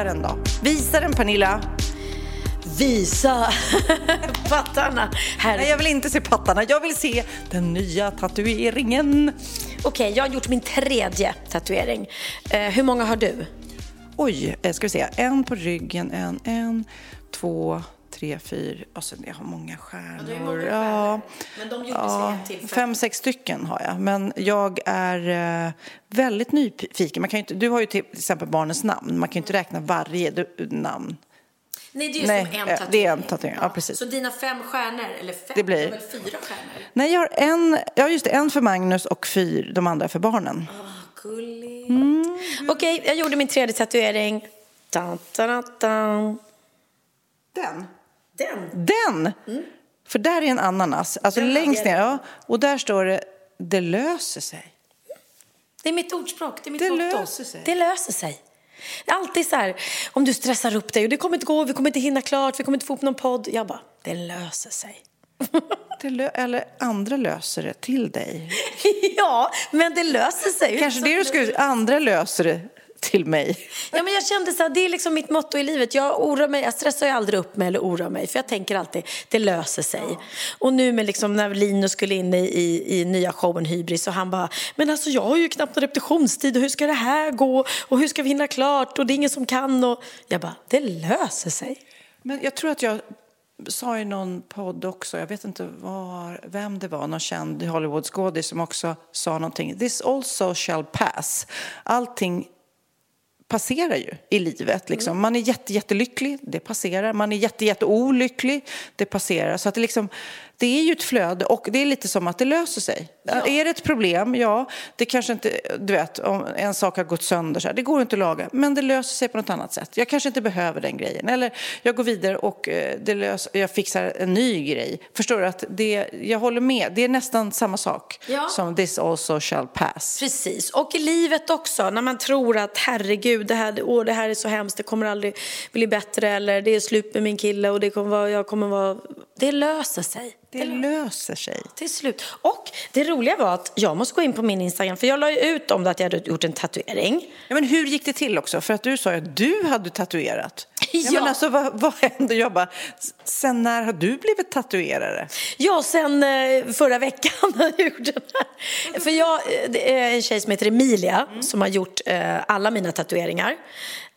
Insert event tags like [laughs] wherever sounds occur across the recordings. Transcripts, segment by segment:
Visa den då. Visa den Pernilla. Visa [laughs] pattarna. Här. Nej, jag vill inte se pattarna. Jag vill se den nya tatueringen. Okej, jag har gjort min tredje tatuering. Eh, hur många har du? Oj, eh, ska vi se. En på ryggen, en, en, två, tre, fyra. Sen jag har många stjärnor. Ja, Men de ja, ett tillfälle. fem, sex stycken har jag. Men jag är eh, väldigt nyfiken. Man kan ju inte, du har ju till exempel barnens namn. Man kan ju inte räkna varje du, namn. Nej, det är ju Nej, som en eh, tatuering. det är en tatuering. Ja, precis. Så dina fem stjärnor, eller fem, Det blir- det väl fyra stjärnor? Nej, jag har en, ja, just det, en för Magnus och fyra, de andra för barnen. Gulligt. Mm. Okej, jag gjorde min tredje tatuering. Dun, dun, dun, dun. Den? Den. Den! För där är en ananas, alltså Den längst ner. Ja, och där står det, det löser sig. Det är mitt ordspråk, det är mitt Det löser sig. Det löser sig. Alltid så här, om du stressar upp dig och det kommer inte gå, vi kommer inte hinna klart, vi kommer inte få upp någon podd. Jag bara, det löser sig. [laughs] Det eller andra löser det till dig. ja, men det löser sig. Kanske det du skulle andra löser det till mig. Ja, men jag kände så här, det är liksom mitt motto i livet. Jag oroar mig, jag stressar ju aldrig upp mig eller oroar mig. För jag tänker alltid, det löser sig. Och nu med liksom när Linus skulle in i, i, i nya showen Hybris och han bara, men alltså jag har ju knappt någon repetitionstid och hur ska det här gå? Och hur ska vi hinna klart? Och det är ingen som kan. Och jag bara, det löser sig. Men jag tror att jag sa i någon podd också, jag vet inte var, vem det var, någon känd Hollywoodskådis som också sa någonting. This also shall pass. Allting passerar ju i livet. Liksom. Man är jätte, jättelycklig, det passerar. Man är jätte, jätte olycklig, det passerar. Så att det, liksom, det är ju ett flöde och det är lite som att det löser sig. Är det ett problem, ja, det kanske inte, du vet, om en sak har gått sönder, så här, det går inte att laga, men det löser sig på något annat sätt. Jag kanske inte behöver den grejen. Eller jag går vidare och eh, det lös, jag fixar en ny grej. Förstår du? att det, Jag håller med, det är nästan samma sak Ja. som this also shall pass. Precis, och i livet också. När man tror att herregud, det här, åh, det här är så hemskt, det kommer aldrig bli bättre. Eller det är slut med min kille och det kommer vara, jag kommer vara... Det löser sig. Det löser sig. Till slut. Och det roliga var att jag måste gå in på min Instagram för jag la ju ut om det att jag hade gjort en tatuering. Ja, men hur gick det till också? För att du sa ju att du hade tatuerat. Ja. [laughs] Ja. men alltså, vad, vad hände? Jag bara, sen när har du blivit tatuerare? Ja, sen eh, förra veckan [laughs] när jag gjorde den här. För jag, eh, det är en tjej som heter Emilia som har gjort eh, alla mina tatueringar.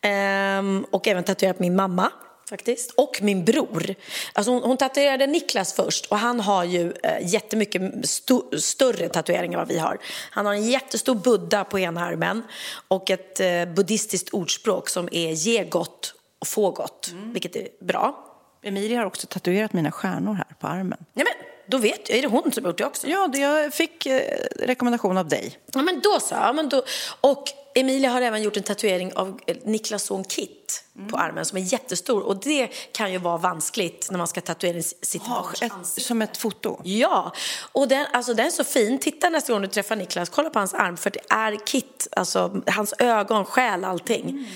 Ehm, och även tatuerat min mamma faktiskt. Och min bror. Alltså hon, hon tatuerade Niklas först och han har ju eh, jättemycket sto, större tatueringar än vad vi har. Han har en jättestor buddha på ena armen och ett eh, buddhistiskt ordspråk som är ge gott och få gott, vilket är bra. Emilia har också tatuerat mina stjärnor här på armen. Nej men, då vet jag, är det hon som har gjort det också? Ja, det jag fick eh, rekommendation av dig. Ja, men då så. Ja, men då. Och Emilia har även gjort en tatuering av eh, Niklas son Kit på armen som är jättestor. Och det kan ju vara vanskligt när man ska tatuera sitt barns ansikte. som ett foto. Ja, och den, alltså, den är så fin. Titta nästa gång du träffar Niklas, kolla på hans arm för det är Kit, alltså hans ögon, själ, allting.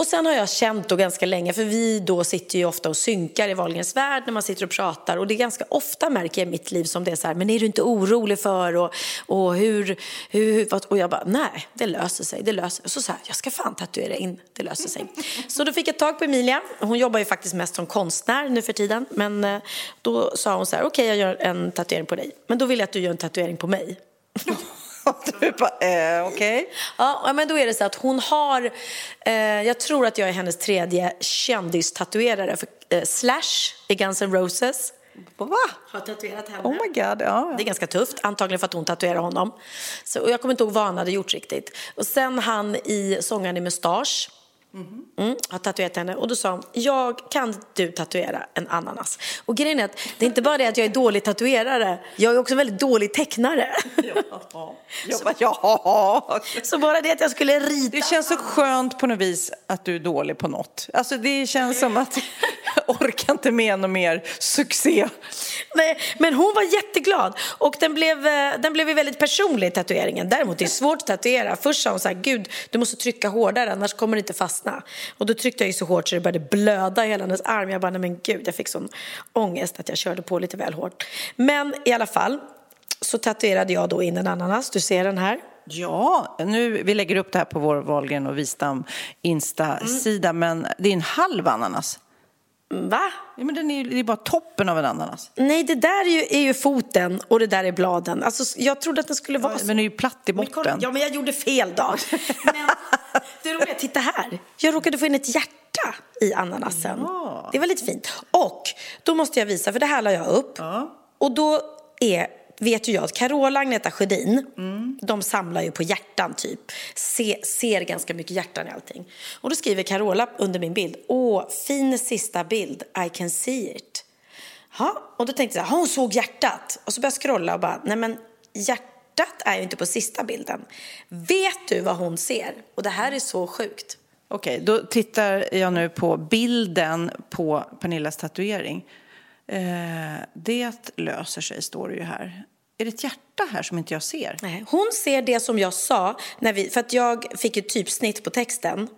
Och sen har jag känt då ganska länge, för vi då sitter ju ofta och synkar i Wahlgrens värld när man sitter och pratar och det är ganska ofta märker jag i mitt liv som det är så här, men är du inte orolig för och, och hur, hur vad, och jag bara, nej, det löser sig, det löser sig. Så så här, jag ska fan tatuera in, det löser sig. Så då fick jag tag på Emilia. Hon jobbar ju faktiskt mest som konstnär nu för tiden. Men eh, då sa hon så här, okej jag gör en tatuering på dig. Men då vill jag att du gör en tatuering på mig. [laughs] du bara, eh, okej. Ja, men då är det så att hon har, eh, jag tror att jag är hennes tredje kändistatuerare. För, eh, Slash i Guns N' Roses Va? har tatuerat henne. Oh my god, ja. Det är ganska tufft, antagligen för att hon tatuerar honom. Så, och jag kommer inte ihåg vad han hade gjort riktigt. Och sen han i sångaren i Mustasch. Mm, har tatuerat henne och då sa hon, jag kan du tatuera en ananas? Och grejen är att det är inte bara det att jag är dålig tatuerare, jag är också väldigt dålig tecknare. Jag bara, ja. Så bara det att jag skulle rita. Det känns så skönt på något vis att du är dålig på något. Alltså det känns som att jag orkar inte med någon mer succé. Nej, men hon var jätteglad och den blev, eh, den blev ju väldigt personlig tatueringen. Däremot det är svårt att tatuera. Först sa hon så här, gud du måste trycka hårdare annars kommer det inte fastna. Och då tryckte jag ju så hårt så det började blöda i hela hennes arm. Jag bara, nej men gud jag fick sån ångest att jag körde på lite väl hårt. Men i alla fall så tatuerade jag då in en ananas, du ser den här. Ja, nu, vi lägger upp det här på vår Wahlgren och Wistam Insta-sida, men det är en halv ananas. Va? Ja, men den är, det är bara toppen av en ananas. Nej, det där är ju, är ju foten och det där är bladen. Alltså, jag trodde att den skulle vara så. Men den är ju platt i Men botten. Ja, men jag gjorde fel dag. [laughs] Men det roliga, titta här. Jag råkade få in ett hjärta i ananasen. Det var lite fint. Och då måste jag visa, för det här la jag upp. Och då är, vet ju jag att Carola Agneta Sjödin, de samlar ju på hjärtan typ. Se, ser ganska mycket hjärtan i allting. Och då skriver Carola under min bild, åh, fin sista bild, I can see it. Ja, och då tänkte jag, så hon såg hjärtat. Och så började jag scrolla och bara, nej men hjärtat är ju inte på sista bilden. Vet du vad hon ser? Och det här är så sjukt. Okej, då tittar jag nu på bilden på Pernillas tatuering. Eh, det löser sig, står det ju här. Är det ett hjärta här som inte jag ser? Nej, hon ser det som jag sa, när vi, för att jag fick ett typsnitt på texten.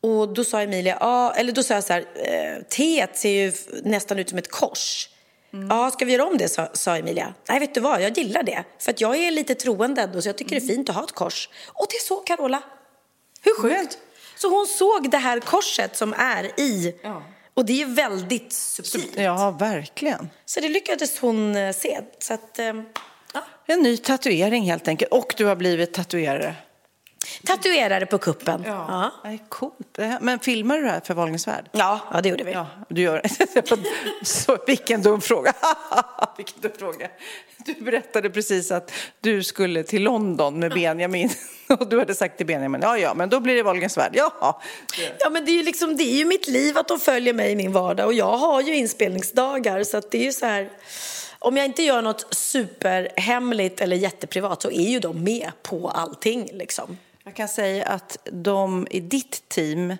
Och då sa Emilia, ja, eller då sa jag så här, eh, T ser ju nästan ut som ett kors. Ja, ska vi göra om det, sa, sa Emilia. Nej, vet du vad, jag gillar det. För att jag är lite troende ändå, så jag tycker det är fint att ha ett kors. Och det såg Carola. Hur sjukt? Så hon såg det här korset som är i, och det är väldigt subtilt. Ja, verkligen. Så det lyckades hon eh, se. Så att, eh, ja. En ny tatuering helt enkelt. Och du har blivit tatuerare. Tatuerade på kuppen. Ja. Det är coolt. Det här- Men filmar du det här för Wahlgrens värld? Ja, ja, det gjorde vi. Ja, du gör [laughs] Så, vilken dum fråga. [laughs] vilken dum fråga. Du berättade precis att du skulle till London med Benjamin. [laughs] Och du hade sagt till Benjamin, ja ja, men då blir det Wahlgrens värld. Ja. Ja, men det är ju liksom, det är ju mitt liv att de följer mig i min vardag och jag har ju inspelningsdagar så att det är ju så här om jag inte gör något superhemligt eller jätteprivat så är ju de med på allting liksom. Jag kan säga att de i ditt team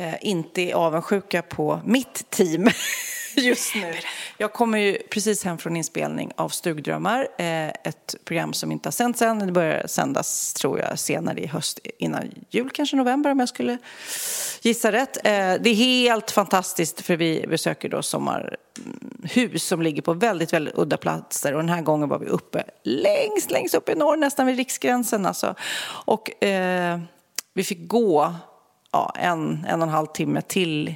Eh, inte är avundsjuka på mitt team [laughs] just nu. Jag kommer ju precis hem från inspelning av Stugdrömmar, eh, ett program som inte har sänts än. Det börjar sändas, tror jag, senare i höst, innan jul, kanske november om jag skulle gissa rätt. Eh, det är helt fantastiskt för vi besöker då sommarhus som ligger på väldigt, väldigt udda platser och den här gången var vi uppe längst, längst upp i norr, nästan vid riksgränsen alltså. Och eh, vi fick gå ja, en, en och en halv timme till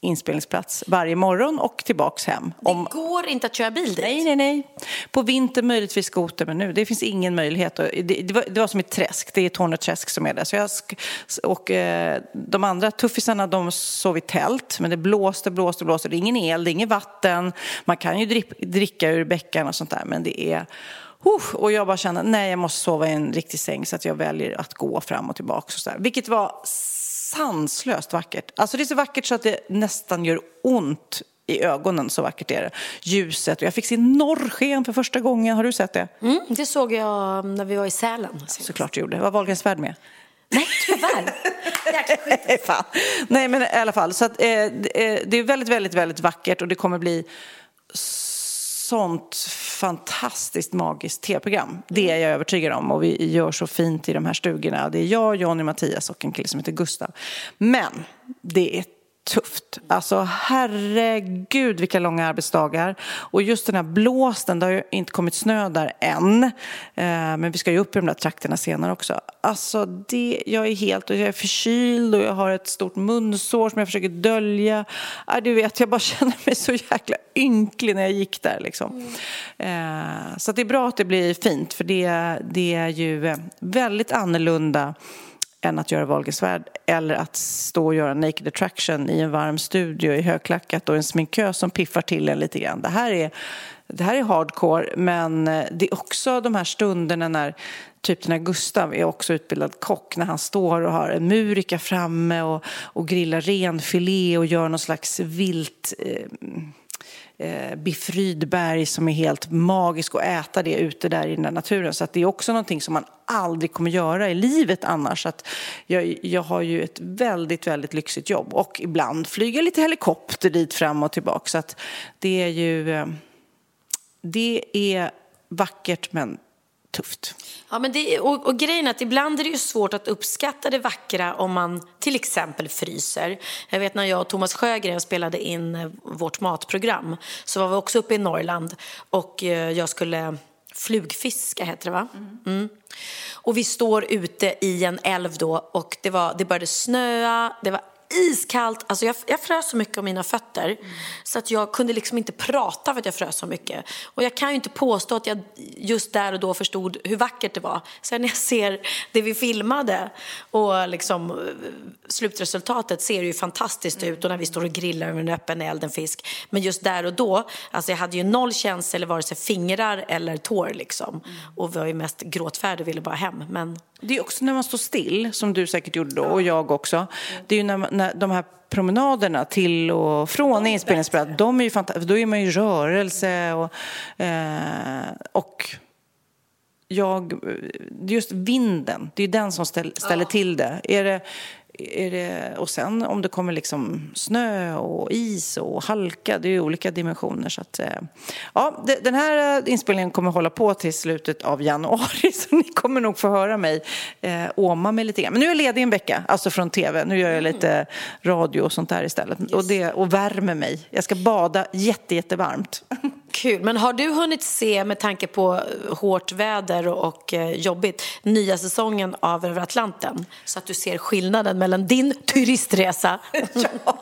inspelningsplats varje morgon och tillbaks hem. Om, Det går inte att köra bil dit. Nej, nej, nej. På vintern möjligtvis skoter, men nu det finns ingen möjlighet. Det, det, var, det var som ett träsk, det är Torneträsk som är där. Så jag och eh, de andra tuffisarna de sov i tält, men det blåste, blåste, blåste. Det är ingen el, det är inget vatten. Man kan ju dripp, dricka ur bäckarna och sånt där, men det är... Och jag bara kände, nej jag måste sova i en riktig säng så att jag väljer att gå fram och tillbaka. Och så där. Vilket var sanslöst vackert. Alltså det är så vackert så att det nästan gör ont i ögonen, så vackert är det. Ljuset, och jag fick se norrsken för första gången. Har du sett det? Mm, det såg jag när vi var i Sälen. Såklart du gjorde. Var Wahlgrens värld med? Nej, tyvärr. [laughs] Fan. Nej, men i alla fall. Så att, eh, det- eh, det är väldigt, väldigt, väldigt vackert och det kommer bli sånt fantastiskt magiskt tv-program. Det är jag övertygad om och vi gör så fint i de här stugorna. Det är jag, Johnny, Mattias och en kille som heter Gustav. Men det är tufft. Alltså herregud vilka långa arbetsdagar. Och just den här blåsten, det har ju inte kommit snö där än. Eh, men vi ska ju upp i de där trakterna senare också. Alltså det, jag är helt, och jag är förkyld och jag har ett stort munsår som jag försöker dölja. Äh, du vet, jag bara [laughs] känner mig så jäkla ynklig när jag gick där liksom. Mm. Eh, så det är bra att det blir fint för det, det är ju eh, väldigt annorlunda än att göra Wahlgrens värld eller att stå och göra Naked Attraction i en varm studio i högklackat och en sminkö som piffar till en lite grann. Det här är, det här är hardcore, men eh, det är också de här stunderna när typ den här Gustav är också utbildad kock när han står och har en murika framme och, och grillar renfilé och gör någon slags vilt eh, eh, Biff Rydberg som är helt magisk att äta det ute där i den naturen. Så att det är också någonting som man aldrig kommer göra i livet annars. Att jag, jag har ju ett väldigt, väldigt lyxigt jobb och ibland flyger lite helikopter dit fram och tillbaka. Så att det är ju... Eh, det är vackert men tufft. Ja, men det, och, och grejen är att ibland är det ju svårt att uppskatta det vackra om man till exempel fryser. Jag vet när jag och Thomas Sjögren spelade in eh, vårt matprogram så var vi också uppe i Norrland och eh, jag skulle flugfiska heter det va? Mm. Mm. Och vi står ute i en älv då och det, var, det började snöa, det var iskallt. Alltså jag, jag frös så mycket om mina fötter mm. så att jag kunde liksom inte prata för att jag frös så mycket. Och jag kan ju inte påstå att jag just där och då förstod hur vackert det var. Sen när jag ser det vi filmade och liksom slutresultatet ser ju fantastiskt ut och när vi står och grillar över en öppen eld en fisk. Men just där och då, alltså jag hade ju noll känsla vare sig fingrar eller tår liksom. Mm. Och var ju mest gråtfärdig och ville bara hem. Men det är också när man står still, som du säkert gjorde då, och jag också. Det är ju när, när de här promenaderna till och från inspelningsplatsen, de är ju fantastiska. Då är man ju i rörelse och, eh, och jag, just vinden, det är den som ställ, ställer till det. Är det är det, och sen om det kommer liksom snö och is och halka, det är ju olika dimensioner. Så att, eh, ja, den här inspelningen kommer hålla på till slutet av januari [laughs] så ni kommer nog få höra mig eh, åma mig lite grann. Men nu är jag ledig en vecka, alltså från tv. Nu gör jag lite radio och sånt där istället och, det, och värmer mig. Jag ska bada jätte, jättevarmt. [laughs] Kul. Men har du hunnit se, med tanke på hårt väder och eh, jobbigt, nya säsongen av Över Atlanten? Så att du ser skillnaden mellan din turistresa. [laughs] ja.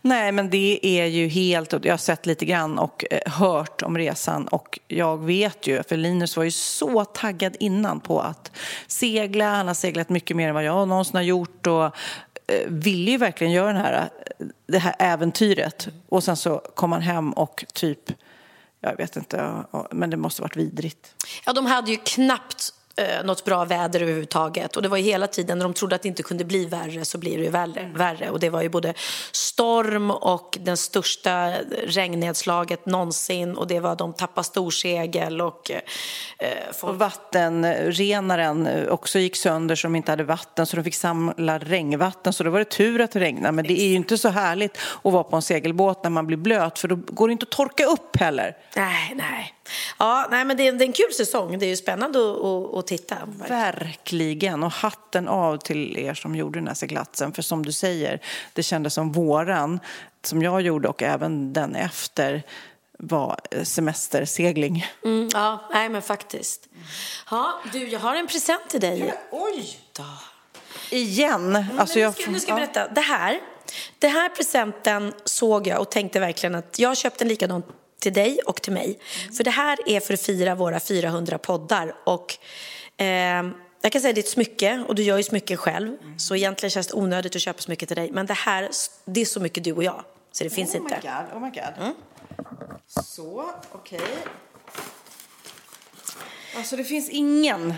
Nej, men det är ju helt... Jag har sett lite grann och eh, hört om resan och jag vet ju, för Linus var ju så taggad innan på att segla. Han har seglat mycket mer än vad jag någonsin har gjort och eh, ville ju verkligen göra den här, det här äventyret. Och sen så kom han hem och typ jag vet inte, men det måste varit vidrigt. Ja, de hade ju knappt eh, något bra väder överhuvudtaget. Och det var hela tiden när de trodde att det inte kunde bli värre så blir det värre. Värre. Och det var ju både storm och den största regnnedslaget någonsin och det var de tappade storsegel och... Eh, folk... Och vattenrenaren också gick sönder de inte hade vatten så de fick samla regnvatten så då var det tur att det regnade. Men det är ju inte så härligt att vara på en segelbåt när man blir blöt för då går det inte att torka upp heller. Nej, nej. Ja, nej, men det är, det är en kul säsong. Det är ju spännande att, att, att titta. Verkligen. Och hatten av till er som gjorde den här seglatsen. För som du säger, det kändes som våran, som jag gjorde och även den efter var semestersegling. Mm, ja, nej men faktiskt. Ja, du, jag har en present till dig. Ja, oj! Då. Igen? Mm, alltså, jag, nu ska, nu ska jag berätta. Det här, den här presenten såg jag och tänkte verkligen att jag köpte en likadan till dig och till mig. Mm. För det här är för att fira våra 400 poddar. Och, eh, jag kan säga att det är ett smycke och du gör ju smycken själv. Mm. Så egentligen känns det onödigt att köpa smycke till dig. Men det här, det är så mycket du och jag. Så det finns oh inte. My God, oh my god. Mm. Så, okej. Okay. Alltså det finns ingen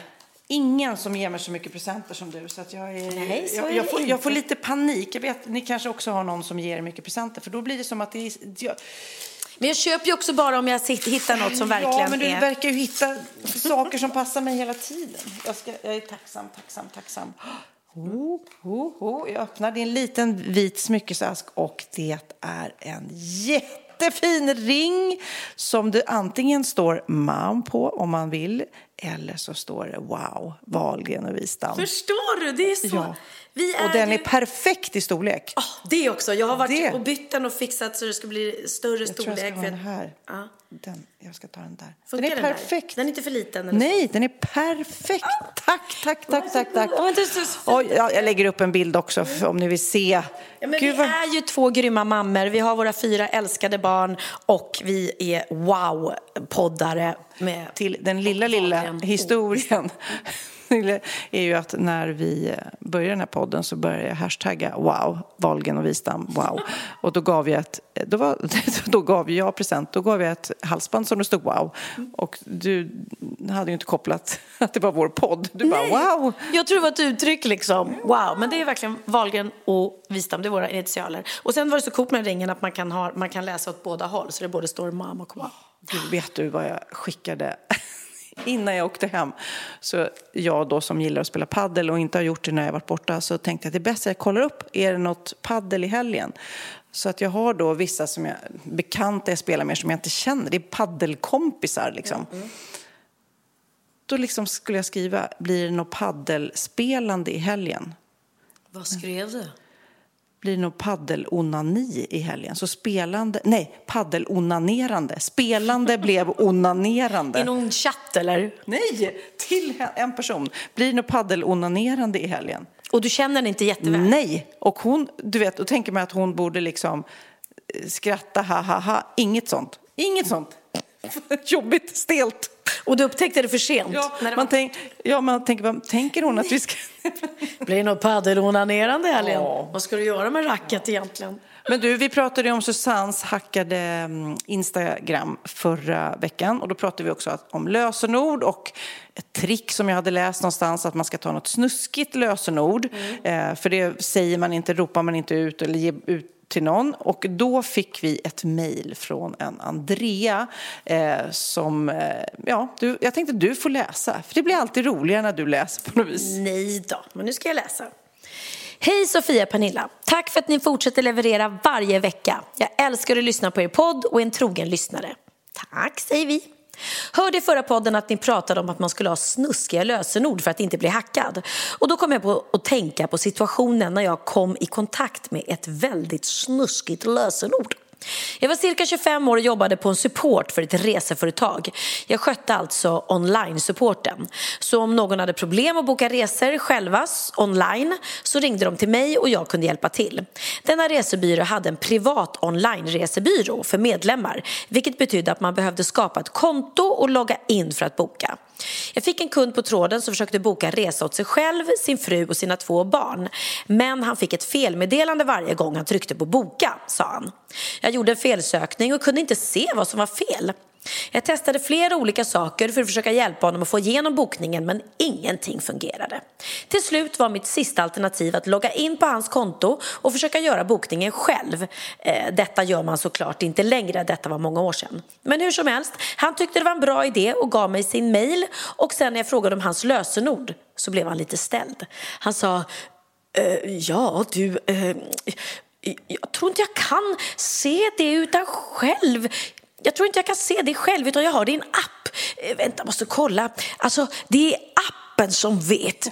ingen som ger mig så mycket presenter som du. Så att jag, är, Nej, så jag, jag, får, jag, får, lite panik. Jag vet, ni kanske också har någon som ger mycket presenter. För då blir det som att det är... Men jag köper ju också bara om jag hittar något som verkligen är... Ja, men du är... verkar ju hitta saker som passar mig hela tiden. Jag, ska, jag är tacksam, tacksam, tacksam. Oh, oh, oh. Jag öppnar, en liten vit smyckesask och det är en jättefin ring som det antingen står mam på om man vill eller så står det wow, Wahlgren och Wistam. Förstår du? Det är så... Ja. Och den ju... är perfekt i storlek. Ah, det också. Jag har varit Det. och bytt den och fixat så det ska bli större jag tror jag storlek. ska ha den här. Ja. Den, jag ska ta den där. Funkar den är perfekt. Den är inte för liten? Eller Nej, den är perfekt. Tack, tack, tack, tack, tack. Ja, men det är så fint. Oj, ja, jag lägger upp en bild också för- om ni vill se. Ja, men Gud, vi vad- är ju två grymma mammor. Vi har våra fyra älskade barn och vi är wow-poddare med till den lilla, lilla historien är ju att när vi började den här podden så började jag hashtagga wow, Wahlgren och Wistam, wow. Och då gav jag ett, då, var, [laughs] då gav jag present, då gav jag ett halsband som det stod wow. Och du hade ju inte kopplat [laughs] att det var vår podd. Du bara wow. Jag tror det var ett uttryck liksom. Wow, men det är verkligen Wahlgren och Wistam, det är våra initialer. Och sen var det så coolt med ringen att man kan, ha, man kan läsa åt båda håll, så det både står mamma och wow. Gud, vet du vad jag skickade [laughs] innan jag åkte hem? Så jag då som gillar att spela paddel och inte har gjort det när jag varit borta så tänkte jag att det är bäst att jag kollar upp, är det något paddel i helgen? Så att jag har då vissa som jag, bekanta jag spelar med som jag inte känner, det är paddelkompisar liksom. Då liksom skulle jag skriva, blir det något paddelspelande i helgen? Vad skrev du? Blir det nog paddelonani i helgen. Så spelande, nej, paddelonanerande. Spelande [laughs] blev onanerande. I någon chatt eller? Nej, till en person. Blir det nog paddelonanerande i helgen? Och du känner den inte jätteväl? Nej, och hon, du vet, då tänker man att hon borde liksom eh, skratta, ha, ha, ha. Inget sånt. Inget sånt. [laughs] Jobbigt, stelt. Och du upptäckte det för sent? Ja, det man, var... tänk, ja, man tänker, vad tänker hon att vi ska... [laughs] Blir det något paddelonanerande i helgen? Ja. Vad ska du göra med racket egentligen? Men du, vi pratade ju om Susannes hackade mm, Instagram förra veckan och då pratade vi också om lösenord och ett trick som jag hade läst någonstans att man ska ta något snuskigt lösenord eh, för det säger man inte, ropar man inte ut eller ger ut till någon och då fick vi ett mejl från en Andrea eh, som, eh, ja, du, jag tänkte du får läsa för det blir alltid roligare när du läser på något vis. Nej då, men nu ska jag läsa. Hej Sofia och Pernilla. Tack för att ni fortsätter leverera varje vecka. Jag älskar att lyssna på er podd och är en trogen lyssnare. Tack säger vi. Hörde i förra podden att ni pratade om att man skulle ha snuskiga lösenord för att inte bli hackad. Och då kom jag på att tänka på situationen när jag kom i kontakt med ett väldigt snuskigt lösenord. Jag var cirka 25 år och jobbade på en support för ett reseföretag. Jag skötte alltså online-supporten. Så om någon hade problem att boka resor själva online så ringde de till mig och jag kunde hjälpa till. Denna resebyrå hade en privat online-resebyrå för medlemmar vilket betydde att man behövde skapa ett konto och logga in för att boka. Jag fick en kund på tråden som försökte boka en resa åt sig själv, sin fru och sina två barn. Men han fick ett felmeddelande varje gång han tryckte på boka, sa han. Jag gjorde en felsökning och kunde inte se vad som var fel. Jag testade flera olika saker för att försöka hjälpa honom att få igenom bokningen men ingenting fungerade. Till slut var mitt sista alternativ att logga in på hans konto och försöka göra bokningen själv. Eh, detta gör man såklart inte längre, detta var många år sedan. Men hur som helst, han tyckte det var en bra idé och gav mig sin mail och sen när jag frågade om hans lösenord så blev han lite ställd. Han sa eh, ja du, eh, jag tror inte jag kan se det utan själv. Jag tror inte jag kan se det själv utan jag har det i en app. Eh, vänta, jag måste kolla. Alltså, det är appen som vet.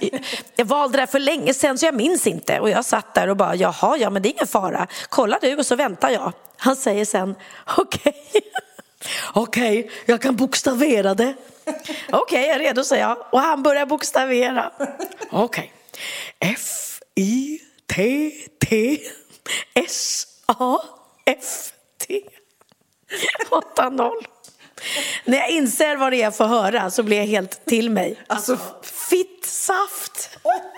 Jag valde det här för länge sedan så jag minns inte. Och jag satt där och bara, jaha, ja men det är ingen fara. Kolla du och så väntar jag. Han säger sen, okej. [laughs] Okej, jag kan bokstavera det. [laughs] Okej, jag är redo, säger jag. Och han börjar bokstavera. [laughs] Okej. F-I-T-T S-A-F-T 8-0. När jag inser vad det är jag får höra så blir jag helt till mig. Alltså, fittsaft.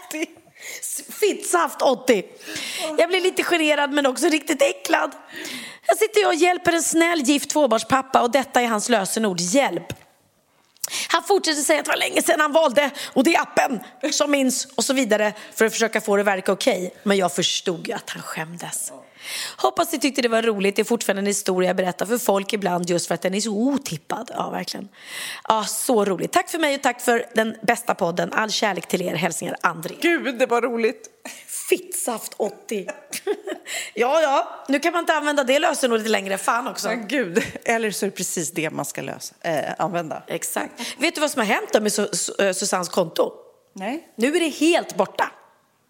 80! Fittsaft 80. Jag blir lite generad men också riktigt äcklad. Jag sitter och hjälper en snäll gift tvåbarnspappa och detta är hans lösenord, hjälp. Han fortsätter säga att det var länge sedan han valde och det är appen som minns och så vidare för att försöka få det att verka okej. Men jag förstod ju att han skämdes. Hoppas ni tyckte det var roligt. Det är fortfarande en historia jag berättar för folk ibland just för att den är så otippad. Ja, verkligen. Ja, så roligt. Tack för mig och tack för den bästa podden. All kärlek till er. Hälsningar André. Gud, det var roligt. Fittsaft 80. [laughs] ja, ja, nu kan man inte använda det lösenordet längre. Fan också. Men gud, eller så är det precis det man ska lösa, eh, använda. Exakt. Vet du vad som har hänt då med Su- Su- eh, Susannes konto? Nej. Nu är det helt borta.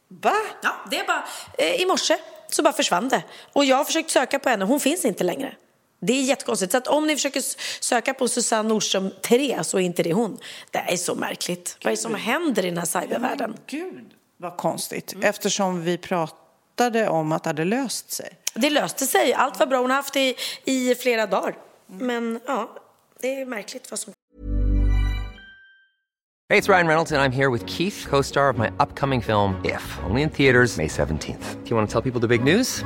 Va? Ja, det är bara, eh, I morse så bara försvann det. Och jag har försökt söka på henne, hon finns inte längre. Det är jättekonstigt. Så att om ni försöker söka på Susanne Nordström Therese så är inte det hon. Det är så märkligt. Vad är det som händer i den här cybervärlden? Gud, vad konstigt. Eftersom vi pratade om att det hade löst sig. Det löste sig. Allt var bra. Hon har haft det i, i flera dagar. Men ja, det är märkligt vad som Hey, it's Ryan Reynolds, and I'm here with Keith, co star of my upcoming film, If, only in theaters, May 17th. Do you want to tell people the big news?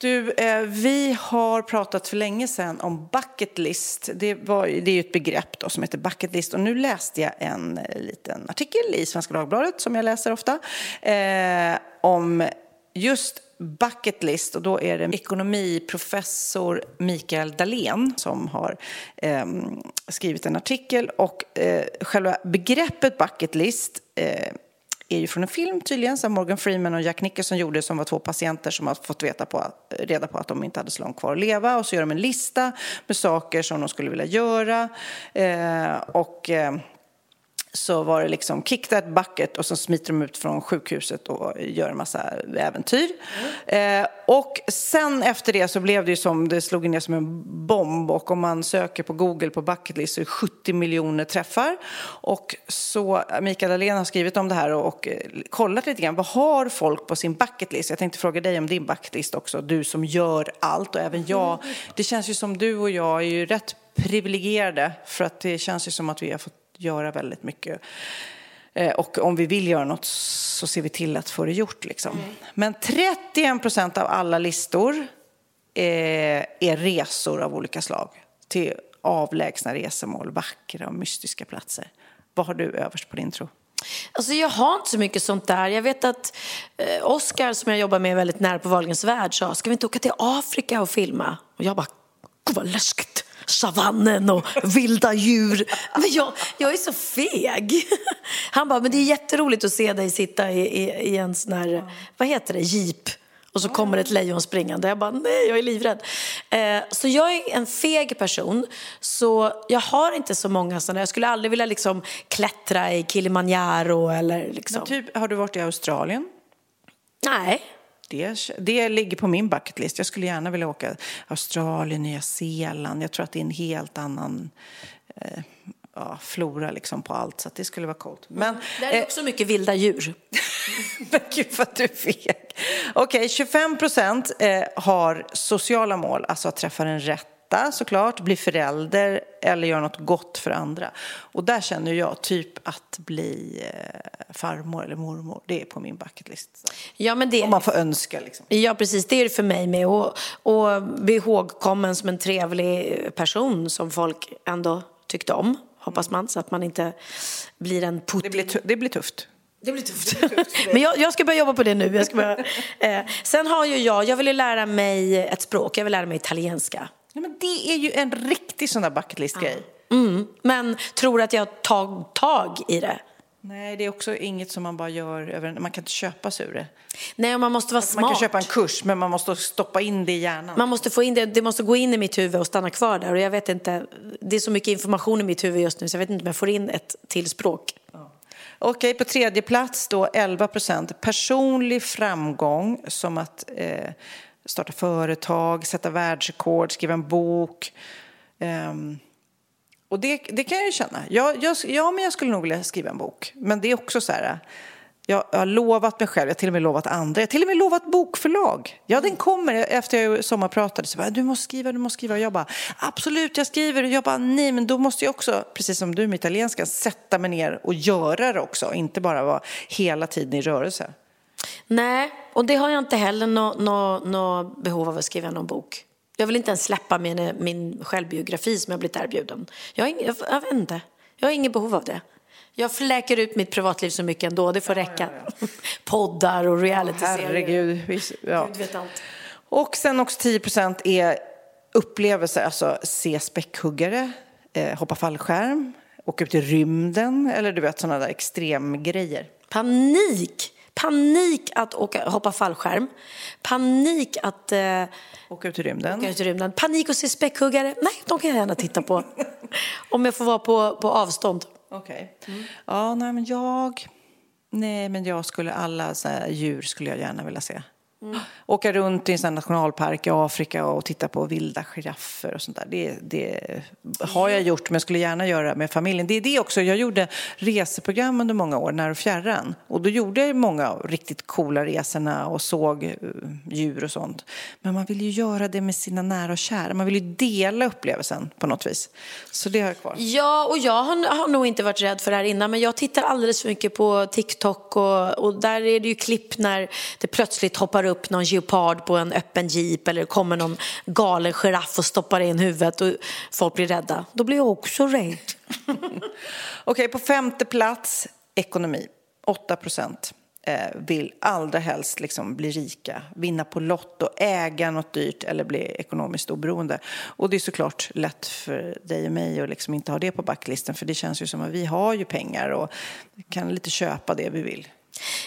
Du, eh, vi har pratat för länge sedan om bucket list. Det, var, det är ju ett begrepp då som heter bucket list. Och nu läste jag en eh, liten artikel i Svenska Dagbladet, som jag läser ofta, eh, om just bucket list. Och då är det ekonomiprofessor Mikael Dahlén som har eh, skrivit en artikel. Och eh, själva begreppet bucket list eh, är ju från en film tydligen som Morgan Freeman och Jack Nicholson gjorde som var två patienter som har fått veta på, reda på att de inte hade så långt kvar att leva. Och så gör de en lista med saker som de skulle vilja göra. Eh, och eh, så var det liksom kick that bucket och så smiter de ut från sjukhuset och gör en massa äventyr. Mm. Eh, och sen efter det så blev det ju som, det slog ner som en bomb och om man söker på Google på bucket list så är det 70 miljoner träffar. Och så Mikael Dahlén har skrivit om det här och, och kollat lite grann, vad har folk på sin bucket list? Jag tänkte fråga dig om din bucket list också, du som gör allt och även jag. Det känns ju som du och jag är ju rätt privilegierade för att det känns ju som att vi har fått göra väldigt mycket. Eh, och om vi vill göra något så ser vi till att få det gjort. Liksom. Mm. Men 31 procent av alla listor eh, är resor av olika slag till avlägsna resemål, vackra och mystiska platser. Vad har du överst på din tro? Alltså jag har inte så mycket sånt där. Jag vet att eh, Oscar som jag jobbar med väldigt nära på Wahlgrens värld sa, ska vi inte åka till Afrika och filma? Och jag bara, gud vad läskigt savannen och vilda djur. Men jag, jag är så feg. Han bara, men det är jätteroligt att se dig sitta i, i, i en sån här, vad heter det, jeep. Och så kommer ett lejon springande. Jag bara, nej, jag är livrädd. Eh, så jag är en feg person. Så jag har inte så många sådana. Jag skulle aldrig vilja liksom klättra i Kilimanjaro eller liksom. Men typ, har du varit i Australien? Nej det, det ligger på min bucketlist. Jag skulle gärna vilja åka Australien, Nya Zeeland. Jag tror att det är en helt annan eh, ja, flora liksom på allt, så det skulle vara coolt. Men, det är eh, också mycket vilda djur. [laughs] Men gud vad du feg. Okej, okay, 25 procent eh, har sociala mål, alltså att träffa den rätt tvätta såklart, bli förälder eller göra något gott för andra. Och där känner jag typ att bli eh, farmor eller mormor, det är på min bucketlist. Ja, men det... Om man får önska liksom. Ja, precis, det är det för mig med. Och, och bli ihågkommen som en trevlig person som folk ändå tyckte om, hoppas man, så att man inte blir en Putin. Det blir, det blir tufft. Det blir tufft. Det blir tufft Men jag, jag, ska börja jobba på det nu. Jag ska börja, eh. Sen har ju jag, jag vill lära mig ett språk, jag vill lära mig italienska. Ja, men det är ju en riktig sån där bucketlist-grej. Mm. Men tror att jag tar tag i det. Nej, det är också inget som man bara gör över Man kan inte köpa sig ur det. Nej, man måste vara smart. Man kan köpa en kurs, men man måste stoppa in det i hjärnan. Man måste få in det, det måste gå in i mitt huvud och stanna kvar där. Och jag vet inte, det är så mycket information i mitt huvud just nu så jag vet inte om jag får in ett till språk. Ja. Okej, på tredje plats då 11 procent personlig framgång som att eh, starta företag, sätta världsrekord, skriva en bok. Um, och det, det kan jag ju känna. Jag, jag, ja, men jag skulle nog vilja skriva en bok. Men det är också så här, jag, jag har lovat mig själv, jag har till och med lovat andra, jag har till och med lovat bokförlag. Ja, den kommer. Efter jag sommarpratade så bara, du måste skriva, du måste skriva. Och jag bara, absolut, jag skriver. Och jag bara, nej, men då måste jag också, precis som du med italienska, sätta mig ner och göra det också. Inte bara vara hela tiden i rörelse. Nej, och det har jag inte heller något no, no behov av att skriva någon bok. Jag vill inte ens släppa min, min självbiografi som jag blivit erbjuden. Jag, har jag, jag vet inte, jag har inget behov av det. Jag fläker ut mitt privatliv så mycket ändå, det får ja, räcka. Ja, ja. [laughs] Poddar och realityserier. Herregud. Ja. Gud vet allt. Och sen också 10 procent är upplevelser, alltså se späckhuggare, eh, hoppa fallskärm, åka ut i rymden eller du vet sådana där extremgrejer. Panik! Panik att åka, hoppa fallskärm. Panik att... Eh, åka ut i rymden. Åka ut i rymden. Panik att se späckhuggare. Nej, de kan jag gärna titta på. [laughs] Om jag får vara på, på avstånd. Okej. Okay. Mm. Ja, nej men jag... Nej, men jag skulle alla så djur skulle jag gärna vilja se. [gasps] Åka runt i en sån nationalpark i Afrika och titta på vilda giraffer och sånt där. Det, det har jag gjort, men jag skulle gärna göra med familjen. Det är det också, jag gjorde reseprogram under många år, när och fjärran. Och då gjorde jag många riktigt coola resorna och såg eh, djur och sånt. Men man vill ju göra det med sina nära och kära. Man vill ju dela upplevelsen på något vis. Så det har jag kvar. Ja, och jag har, har nog inte varit rädd för det här innan, men jag tittar alldeles för mycket på TikTok och, och där är det ju klipp när det plötsligt hoppar upp någon geopard på en öppen jeep eller kommer någon galen giraff och stoppar in huvudet och folk blir rädda. Då blir jag också rädd. [laughs] Okej, på femte plats, ekonomi. 8 procent eh, vill allra helst liksom bli rika, vinna på Lotto, äga något dyrt eller bli ekonomiskt oberoende. Och det är såklart lätt för dig och mig att liksom inte ha det på backlisten för det känns ju som att vi har ju pengar och kan lite köpa det vi vill.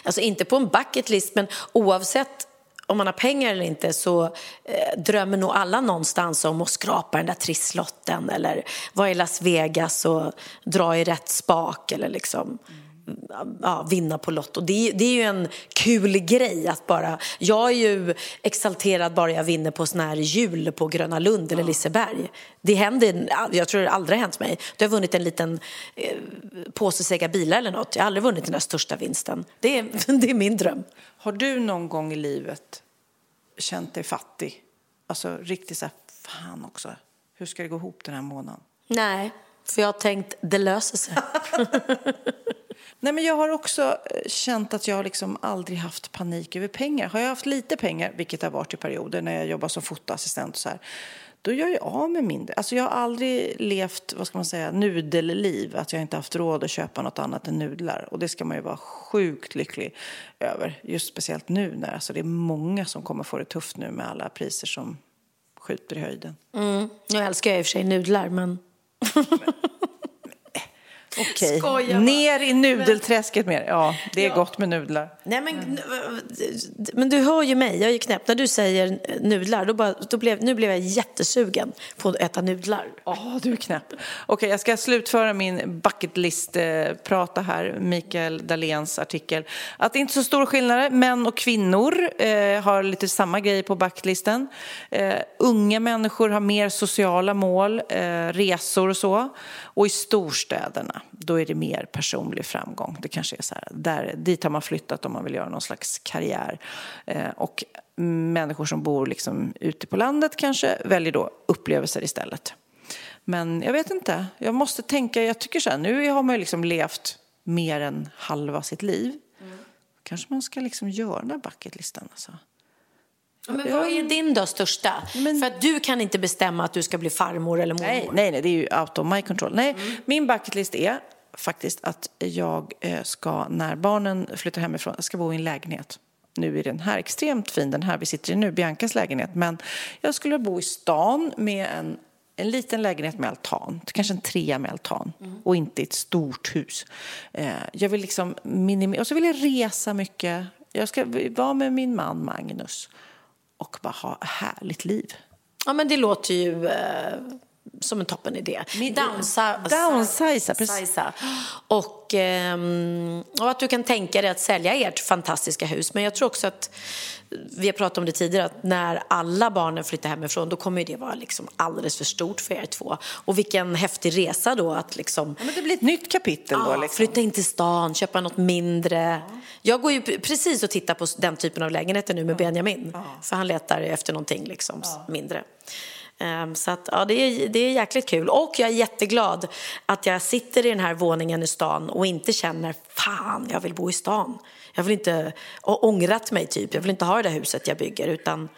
Alltså inte på en bucket list, men oavsett om man har pengar eller inte så eh, drömmer nog alla någonstans om att skrapa den där trisslotten eller vara i Las Vegas och dra i rätt spak eller liksom ja, vinna på Lotto. Det, det är ju en kul grej att bara... Jag är ju exalterad bara jag vinner på sån här jul på Gröna Lund eller Liseberg. Det händer, jag tror det aldrig har hänt mig. Du har vunnit en liten eh, påse Sega bilar eller något. Jag har aldrig vunnit den där största vinsten. Det är, [laughs] det är min dröm. Har du någon gång i livet känt dig fattig? Alltså riktigt så här, fan också, hur ska det gå ihop den här månaden? Nej, för jag har tänkt det löser sig. [laughs] [laughs] Nej, men jag har också eh, känt att jag liksom aldrig haft panik över pengar. Har jag haft lite pengar, vilket har varit i perioder när jag jobbar som fotoassistent och så här, då gör jag av med mindre. Alltså jag har aldrig levt, vad ska man säga, nudelliv. Att jag inte haft råd att köpa något annat än nudlar. Och det ska man ju vara sjukt lycklig över. Just speciellt nu när alltså det är många som kommer få det tufft nu med alla priser som skjuter i höjden. Mm. Jag älskar jag i och för sig nudlar, men... [laughs] Okej, Skojar bara. ner i nudelträsket mer. Ja, det är gott med nudlar. Nej, men, men du hör ju mig, jag är ju knäpp. När du säger nudlar, då, bara, då blev, nu blev jag jättesugen på att äta nudlar. Ja, du är knäpp. Okej, jag ska slutföra min bucket list-prata här, Mikael Dahléns artikel. Att det inte är så stora skillnader. Män och kvinnor eh, har lite samma grej på bucketlisten. Eh, unga människor har mer sociala mål, eh, resor och så. Och i storstäderna, då är det mer personlig framgång. Det kanske är så här, där, dit har man flyttat om man vill göra någon slags karriär. Eh, och människor som bor liksom ute på landet kanske väljer då upplevelser istället. Men jag vet inte, jag måste tänka, jag tycker så här, nu har man ju liksom levt mer än halva sitt liv. Kanske man ska liksom göra den där bucketlistan alltså. Men vad är din då största? Men- För att du kan inte bestämma att du ska bli farmor eller mormor. Nej, nej, nej, det är ju out of my control. Nej, min bucketlist är faktiskt att jag eh, ska, när barnen flyttar hemifrån, ska bo i en lägenhet. Nu är den här extremt fin, den här vi sitter i nu, Biancas lägenhet. Men jag skulle bo i stan med en, en liten lägenhet med altan, kanske en trea med altan och inte ett stort hus. Eh, jag vill liksom minimera, och så vill jag resa mycket. Jag ska vara med min man Magnus och bara ha ett härligt liv. Ja, men det låter ju eh, som en toppen idé. Downsa- Downsiza, precis. Och, ehm, och att du kan tänka dig att sälja ert fantastiska hus. Men jag tror också att, vi har pratat om det tidigare, att när alla barnen flyttar hemifrån då kommer det vara liksom alldeles för stort för er två. Och vilken häftig resa då att liksom Ja, men det blir ett nytt kapitel då. Ja, Liksom. Flytta in till stan, köpa något mindre. Jag går ju precis och tittar på den typen av lägenheter nu med Benjamin. För han letar efter någonting liksom mindre. Ehm, så att, ja, det, är, det är jäkligt kul. Och jag är jätteglad att jag sitter i den här våningen i stan och inte känner fan, jag vill bo i stan. Jag vill inte, och ångrat mig typ, jag vill inte ha det där huset jag bygger utan,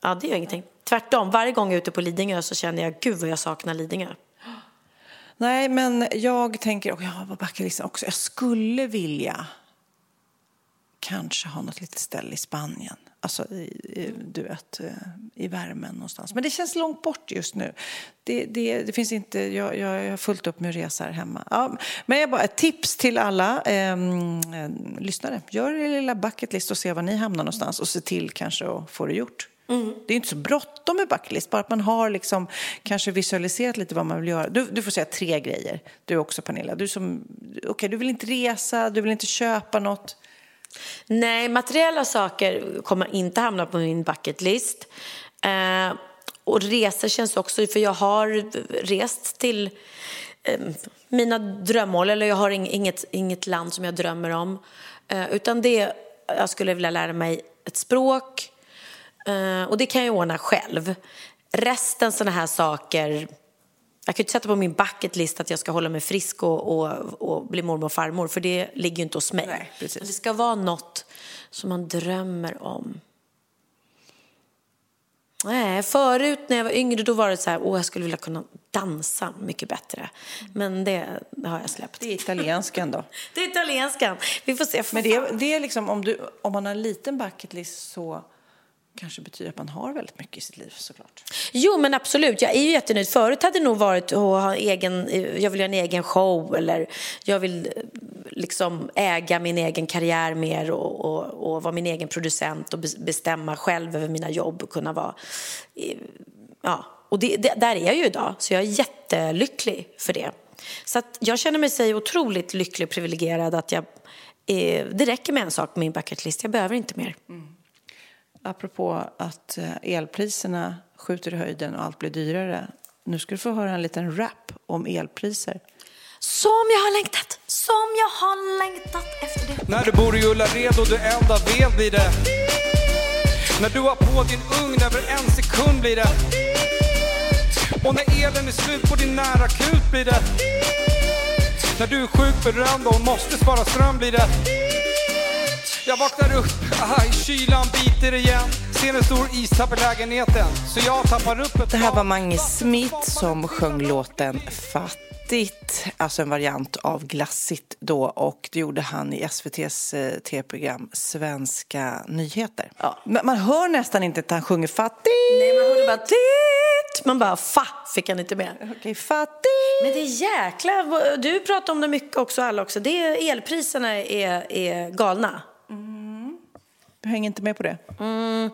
ja det gör ingenting. Tvärtom, varje gång jag är ute på Lidingö så känner jag, gud vad jag saknar Lidingö. Nej, men jag tänker, och jag på bucketlistan också, jag skulle vilja kanske ha något litet ställe i Spanien. Alltså, i, i, du vet, eh, i värmen någonstans. Men det känns långt bort just nu. Det, det, det finns inte, jag, jag, jag har fullt upp med här hemma. Ja, men jag bara, ett tips till alla eh, lyssnare. Gör er lilla bucketlist och se var ni hamnar någonstans och se till kanske att få det gjort. Mm. Det är inte så bråttom med bucketlist, bara att man har liksom kanske visualiserat lite vad man vill göra. Du, du får säga tre grejer, du också Pernilla. Du, som, okay, du vill inte resa, du vill inte köpa något. Nej, materiella saker kommer inte hamna på min bucketlist. Eh, och resor känns också, för jag har rest till eh, mina drömmål, eller jag har inget, inget land som jag drömmer om. Eh, utan det, jag skulle vilja lära mig ett språk, Eh, och det kan jag ordna själv. Resten sådana här saker, jag kan ju inte sätta på min bucketlist att jag ska hålla mig frisk och, och, och bli mormor och farmor, för det ligger ju inte hos mig. Nej, precis. det ska vara något som man drömmer om. Nej, förut när jag var yngre då var det så här, åh jag skulle vilja kunna dansa mycket bättre. Men det, det har jag släppt. Det är italienskan då. [laughs] det är italienskan. Vi får se. Men det, det är liksom, om, du, om man har en liten bucketlist så kanske betyder att man har väldigt mycket i sitt liv såklart. Jo men absolut, jag är ju jättenöjd. Förut hade det nog varit att ha egen, jag vill göra en egen show eller jag vill eh, liksom äga min egen karriär mer och, och, och vara min egen producent och bestämma själv över mina jobb och kunna vara, ja, och det, det, där är jag ju idag så jag är jättelycklig för det. Så jag känner mig sig otroligt lycklig och privilegierad att jag, eh, det räcker med en sak på min bucketlist, jag behöver inte mer. Mm apropå att eh, elpriserna skjuter i höjden och allt blir dyrare. Nu ska du få höra en liten rap om elpriser. Som jag har längtat, som jag har längtat efter det. När du bor i Ullared och du eldar ved blir det. När du har på din ugn över en sekund blir det. Och när elen är slut på din nära kut blir det. När du är sjukt berömd och måste spara ström blir det. Jag vaknar upp, aj, kylan biter igen. Ser en stor istapp i lägenheten, så jag tappar upp ett Det här var Mange Smith som sjöng låten Fattigt, alltså en variant av Glassigt då och det gjorde han i SVTs eh, tv-program Svenska nyheter. Ja. Man hör nästan inte att han sjunger fattigt. Nej, man hörde bara titt. Man bara fa fick han inte med. Okej, okay, fattigt. Men det är jäkla, du pratar om det mycket också alla också. Det är, elpriserna är, är galna. Du hänger inte med på det? Mm.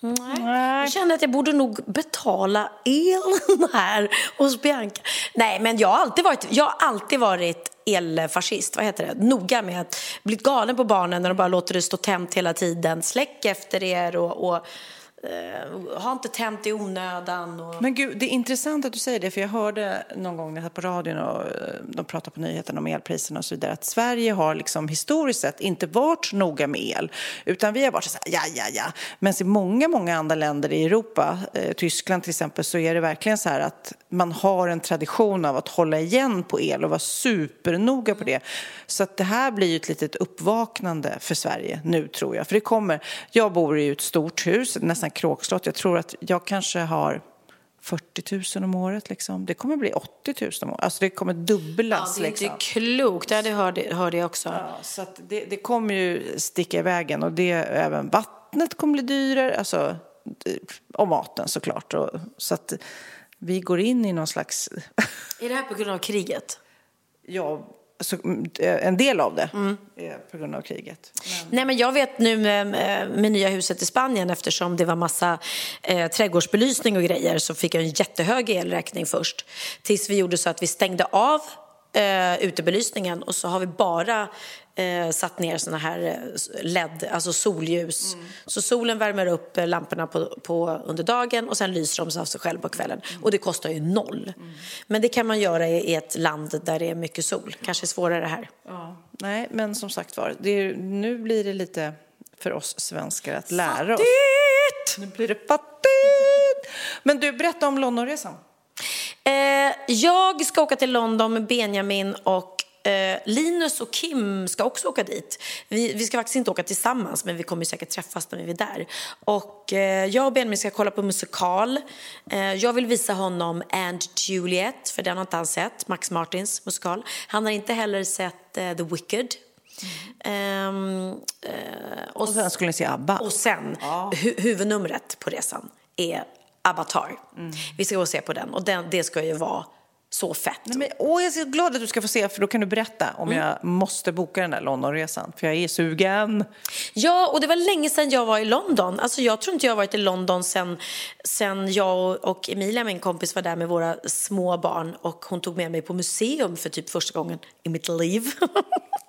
Nej. Nej. Jag känner att jag borde nog betala elen [laughs] här hos Bianca. Nej, men jag har alltid varit, jag har alltid varit elfascist, vad heter det? Noga med att bli galen på barnen när de bara låter det stå tänt hela tiden. Släck efter er och, och Uh, inte tänt i onödan. Och... Men gud, det är intressant att du säger det, för jag hörde någon gång när jag på radion och eh, de pratade på nyheterna om elpriserna och så vidare, att Sverige har liksom historiskt sett inte varit så noga med el, utan vi har varit så här, ja, ja, ja. Men i många, många andra länder i Europa, eh, Tyskland till exempel, så är det verkligen så här att man har en tradition av att hålla igen på el och vara supernoga på det. Så att det här blir ju ett litet uppvaknande för Sverige nu, tror jag. För det kommer, jag bor i ett stort hus, nästan kråkslott. Jag tror att jag kanske har 40 000 om året. Liksom. Det kommer bli 80 000 om året. Alltså det kommer dubblas. Ja, det är liksom. inte klokt. det hörde, hörde jag också. Ja, så det, det, kommer ju sticka i vägen. Och det, även vattnet kommer bli dyrare. Alltså, och maten såklart. Och, så att vi går in i någon slags... är det här på grund av kriget? Ja, så, mm, eh, en del av det mm. på grund av kriget. Men... Nej, men jag vet nu med, eh, med, nya huset i Spanien eftersom det var massa eh, trädgårdsbelysning och grejer så fick jag en jättehög elräkning först. Tills vi gjorde så att vi stängde av eh, utebelysningen och så har vi bara eh, satt ner såna här eh, LED, alltså solljus. Mm. Så solen värmer upp eh, lamporna på, på, under dagen och sen lyser de av sig själv på kvällen. Mm. Och det kostar ju noll. Mm. Men det kan man göra i, i ett land där det är mycket sol. Kanske svårare här. Ja. Nej, men som sagt var, nu blir det lite för oss svenskar att lära fattigt! oss. Nu blir det fattigt! Men du, berätta om Londonresan. Eh, jag ska åka till London med Benjamin och Eh, Linus och Kim ska också åka dit. Vi, vi, ska faktiskt inte åka tillsammans, men vi kommer säkert träffas när vi är där. Och eh, jag och Benjamin ska kolla på musikal. Eh, jag vill visa honom And Juliet, för den har inte han sett, Max Martins musikal. Han har inte heller sett eh, The Wicked. Mm. Och, och sen skulle ni se ABBA. Och sen, ja. hu huvudnumret på resan är Avatar. Mm. Vi ska gå och se på den och den, det ska ju vara så fett. Nej, men, åh, jag är så glad att du ska få se, för då kan du berätta om jag måste boka den där Londonresan. För jag är sugen. Ja, och det var länge sedan jag var i London. Alltså, jag tror inte jag har varit i London sen, sen jag och Emilia, min kompis, var där med våra små barn och hon tog med mig på museum för typ första gången i mitt liv. [laughs]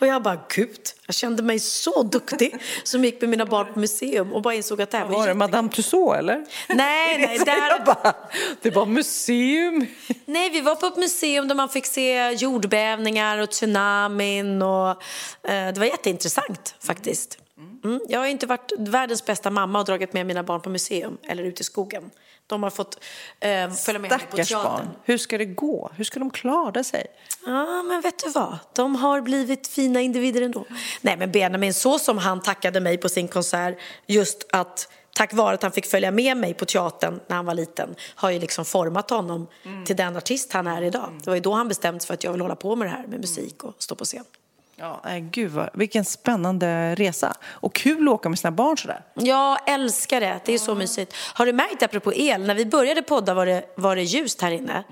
Och jag bara, gud, jag kände mig så duktig som gick med mina barn på museum och bara insåg att det här Var det jätte- Madame Tussauds, eller? Nej, nej, [laughs] där, bara, det var museum. nej, vi var på ett museum där man fick se jordbävningar och tsunamin och eh, det var jätteintressant faktiskt. Mm. Jag har inte varit världens bästa mamma och dragit med mina barn på museum eller ut i skogen. De har fått eh, följa med mig på Stackars teatern. barn. Hur ska det gå? Hur ska de klara sig? Ja, men vet du vad? De har blivit fina individer ändå. Nej, men Benjamin, så som han tackade mig på sin konsert, just att tack vare att han fick följa med mig på teatern när han var liten, har ju liksom format honom till den artist han är idag. Det var ju då han bestämde sig för att jag vill hålla på med det här med musik och stå på scen. Ja, nej, gud vad, vilken spännande resa. Och kul att åka med sina barn sådär. Jag älskar det, det är så mysigt. Har du märkt, apropå el, när vi började podda var det, var det ljust här inne.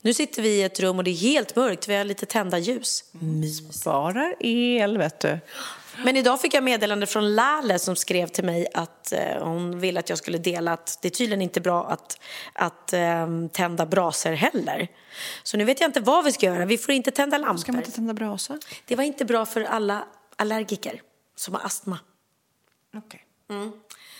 Nu sitter vi i ett rum och det är helt mörkt, vi har lite tända ljus. Sparar el, vet du. Men idag fick jag meddelande från Lale som skrev till mig att eh, hon ville att jag skulle dela att det är tydligen inte bra att, att eh, tända braser heller. Så nu vet jag inte vad vi ska göra. Vi får inte tända lampor. Ska man inte tända brasa? Det var inte bra för alla allergiker som har astma. Okej.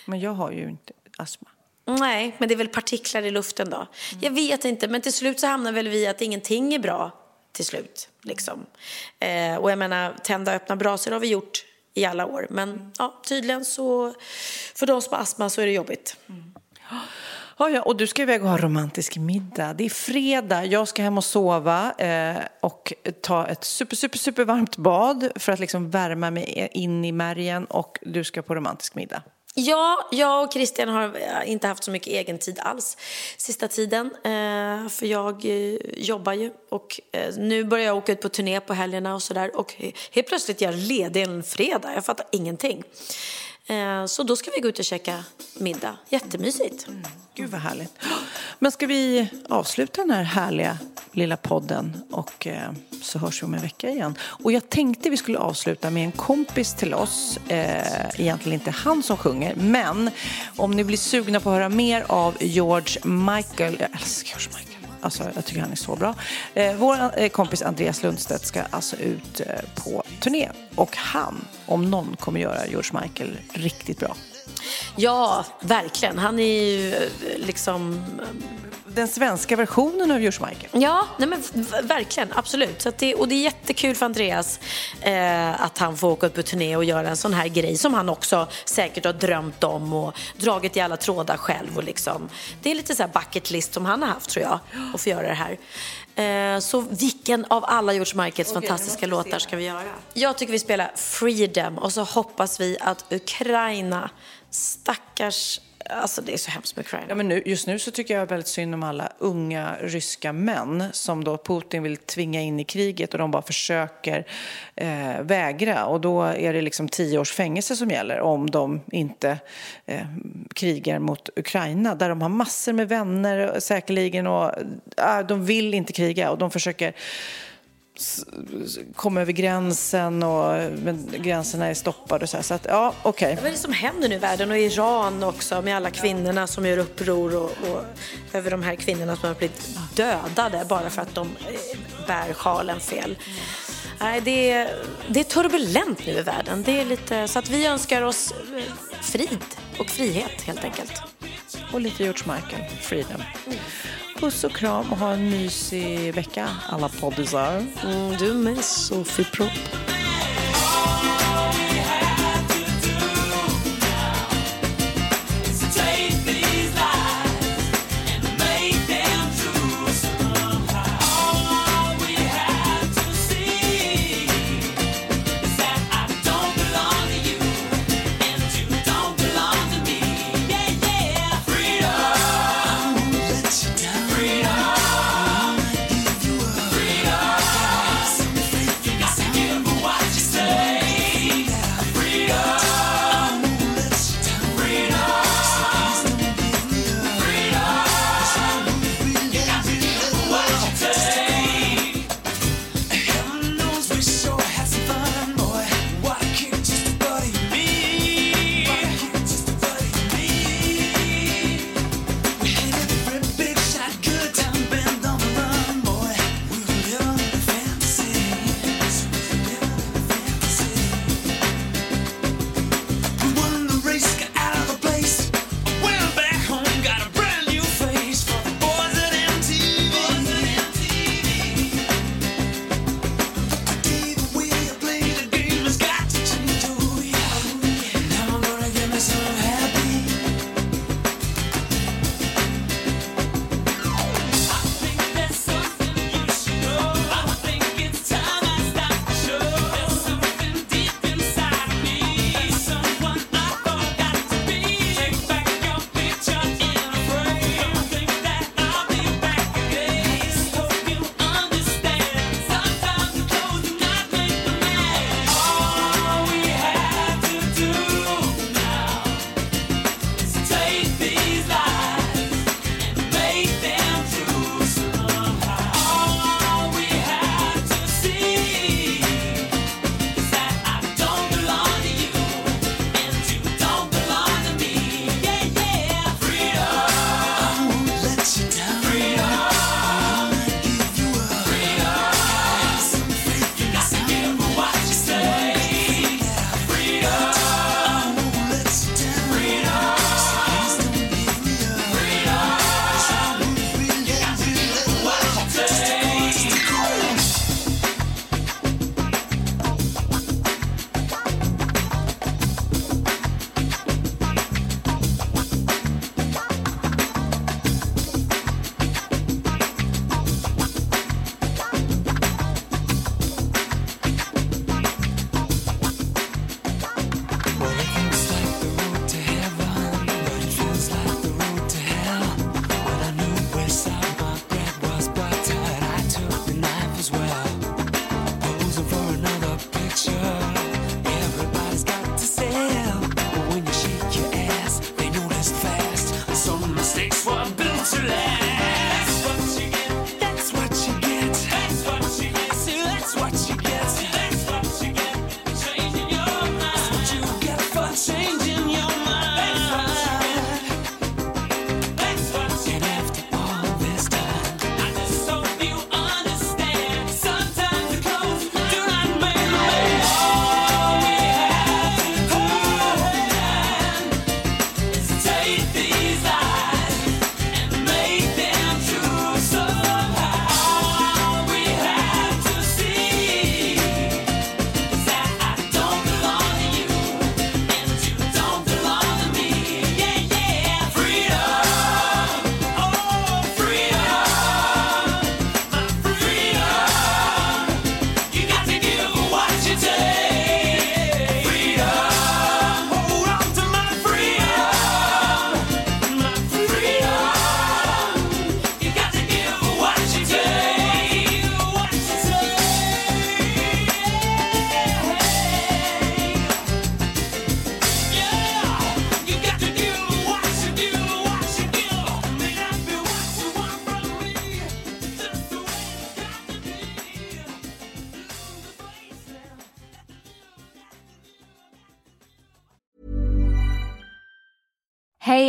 Men jag har ju inte astma. Nej, men det är väl partiklar i luften då. Jag vet inte, men till slut så hamnar väl vi att ingenting är bra till slut. Liksom. Eh, och jag menar, tända och öppna brasor har vi gjort i alla år. Men ja, tydligen så, för de som har astma så är det jobbigt. Ja, ja, och du ska iväg och ha romantisk middag. Det är fredag, jag ska hem och sova eh, och ta ett super, super, super varmt bad för att liksom värma mig in i märgen och du ska på romantisk middag. Ja, jag och Christian har eh, inte haft så mycket egen tid alls sista tiden. Eh, för jag eh, jobbar ju och nu börjar jag åka ut på turné på helgerna och sådär. Och helt plötsligt är jag ledig en fredag. Jag fattar ingenting. Eh, så då ska vi gå ut och käka middag. Jättemysigt. Mm. Gud vad härligt. Men ska vi avsluta den här härliga lilla podden och eh, så hörs vi om en vecka igen. Och jag tänkte vi skulle avsluta med en kompis till oss. Eh, egentligen inte han som sjunger, men om ni blir sugna på att höra mer av George Michael. Jag älskar George Michael. Alltså, jag tycker han är så bra. Eh, vår eh, kompis Andreas Lundstedt ska alltså ut eh, på turné. Och han, om någon, kommer göra George Michael riktigt bra. Ja, verkligen. Han är ju eh, liksom Den svenska versionen av George Michael. Ja, nej men verkligen, absolut. Så det, och det är jättekul för Andreas eh, att han får åka upp på turné och göra en sån här grej som han också säkert har drömt om och dragit i alla trådar själv. Och liksom. Det är lite så här bucket list som han har haft tror jag, att få göra det här. Eh, så vilken av alla George Michaels fantastiska låtar ska vi göra? Jag tycker vi spelar Freedom och så hoppas vi att Ukraina, stackars, alltså det är så hemskt med Ukraina. Ja, men nu, just nu så tycker jag väldigt synd om alla unga ryska män som då Putin vill tvinga in i kriget och de bara försöker eh, vägra. Och då är det liksom tio års fängelse som gäller om de inte eh, krigar mot Ukraina där de har massor med vänner eh, säkerligen och eh, de vill inte kriga och de försöker kom komma över gränsen och men gränserna är stoppade och så här. Så att ja, okej. Vad är det som händer nu i världen och i Iran också med alla kvinnorna som gör uppror och, och över de här kvinnorna som har blivit dödade bara för att de eh, bär sjalen fel. Nej, det är, det är turbulent nu i världen. Det är lite, så att vi önskar oss eh, frid och frihet helt enkelt. Och lite George Michael, Freedom. Puss och kram och ha en mysig vecka alla poddisar. Mm, du med Sofie Propp.